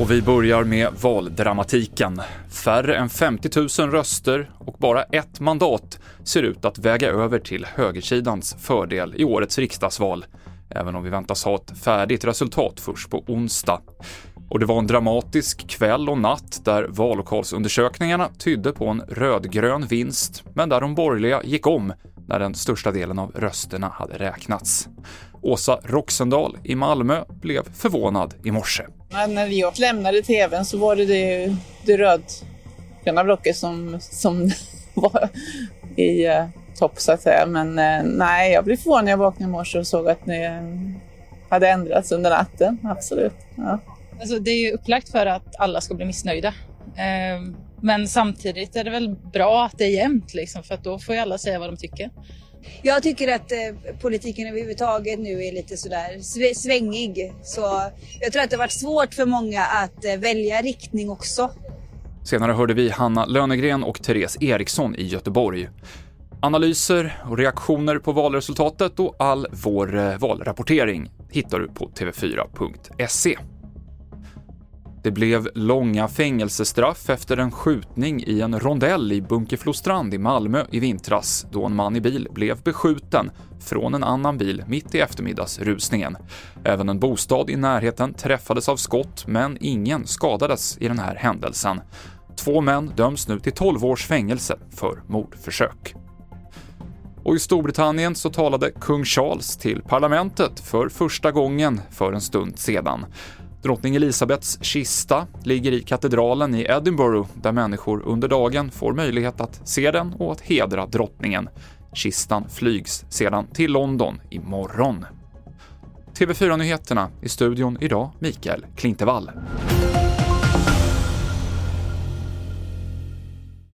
Och vi börjar med valdramatiken. Färre än 50 000 röster och bara ett mandat ser ut att väga över till högersidans fördel i årets riksdagsval, även om vi väntas ha ett färdigt resultat först på onsdag. Och det var en dramatisk kväll och natt där vallokalsundersökningarna tydde på en rödgrön vinst, men där de borgerliga gick om när den största delen av rösterna hade räknats. Åsa Roxendal i Malmö blev förvånad i morse. när jag lämnade tvn så var det det, det rödgröna blocket som, som var i uh, topp så att säga. Men uh, nej, jag blev förvånad när jag vaknade i morse och såg att ni uh, hade ändrats under natten. Absolut. Ja. Alltså, det är ju upplagt för att alla ska bli missnöjda. Ehm, men samtidigt är det väl bra att det är jämnt liksom, för att då får ju alla säga vad de tycker. Jag tycker att eh, politiken överhuvudtaget nu är lite sådär svängig. Så jag tror att det har varit svårt för många att eh, välja riktning också. Senare hörde vi Hanna Lönegren och Therese Eriksson i Göteborg. Analyser och reaktioner på valresultatet och all vår eh, valrapportering hittar du på tv4.se. Det blev långa fängelsestraff efter en skjutning i en rondell i Bunkeflostrand i Malmö i vintras då en man i bil blev beskjuten från en annan bil mitt i eftermiddagsrusningen. Även en bostad i närheten träffades av skott, men ingen skadades i den här händelsen. Två män döms nu till 12 års fängelse för mordförsök. Och i Storbritannien så talade kung Charles till parlamentet för första gången för en stund sedan. Drottning Elisabeths kista ligger i katedralen i Edinburgh där människor under dagen får möjlighet att se den och att hedra drottningen. Kistan flygs sedan till London imorgon. TV4-nyheterna i studion idag, Mikael Klintevall.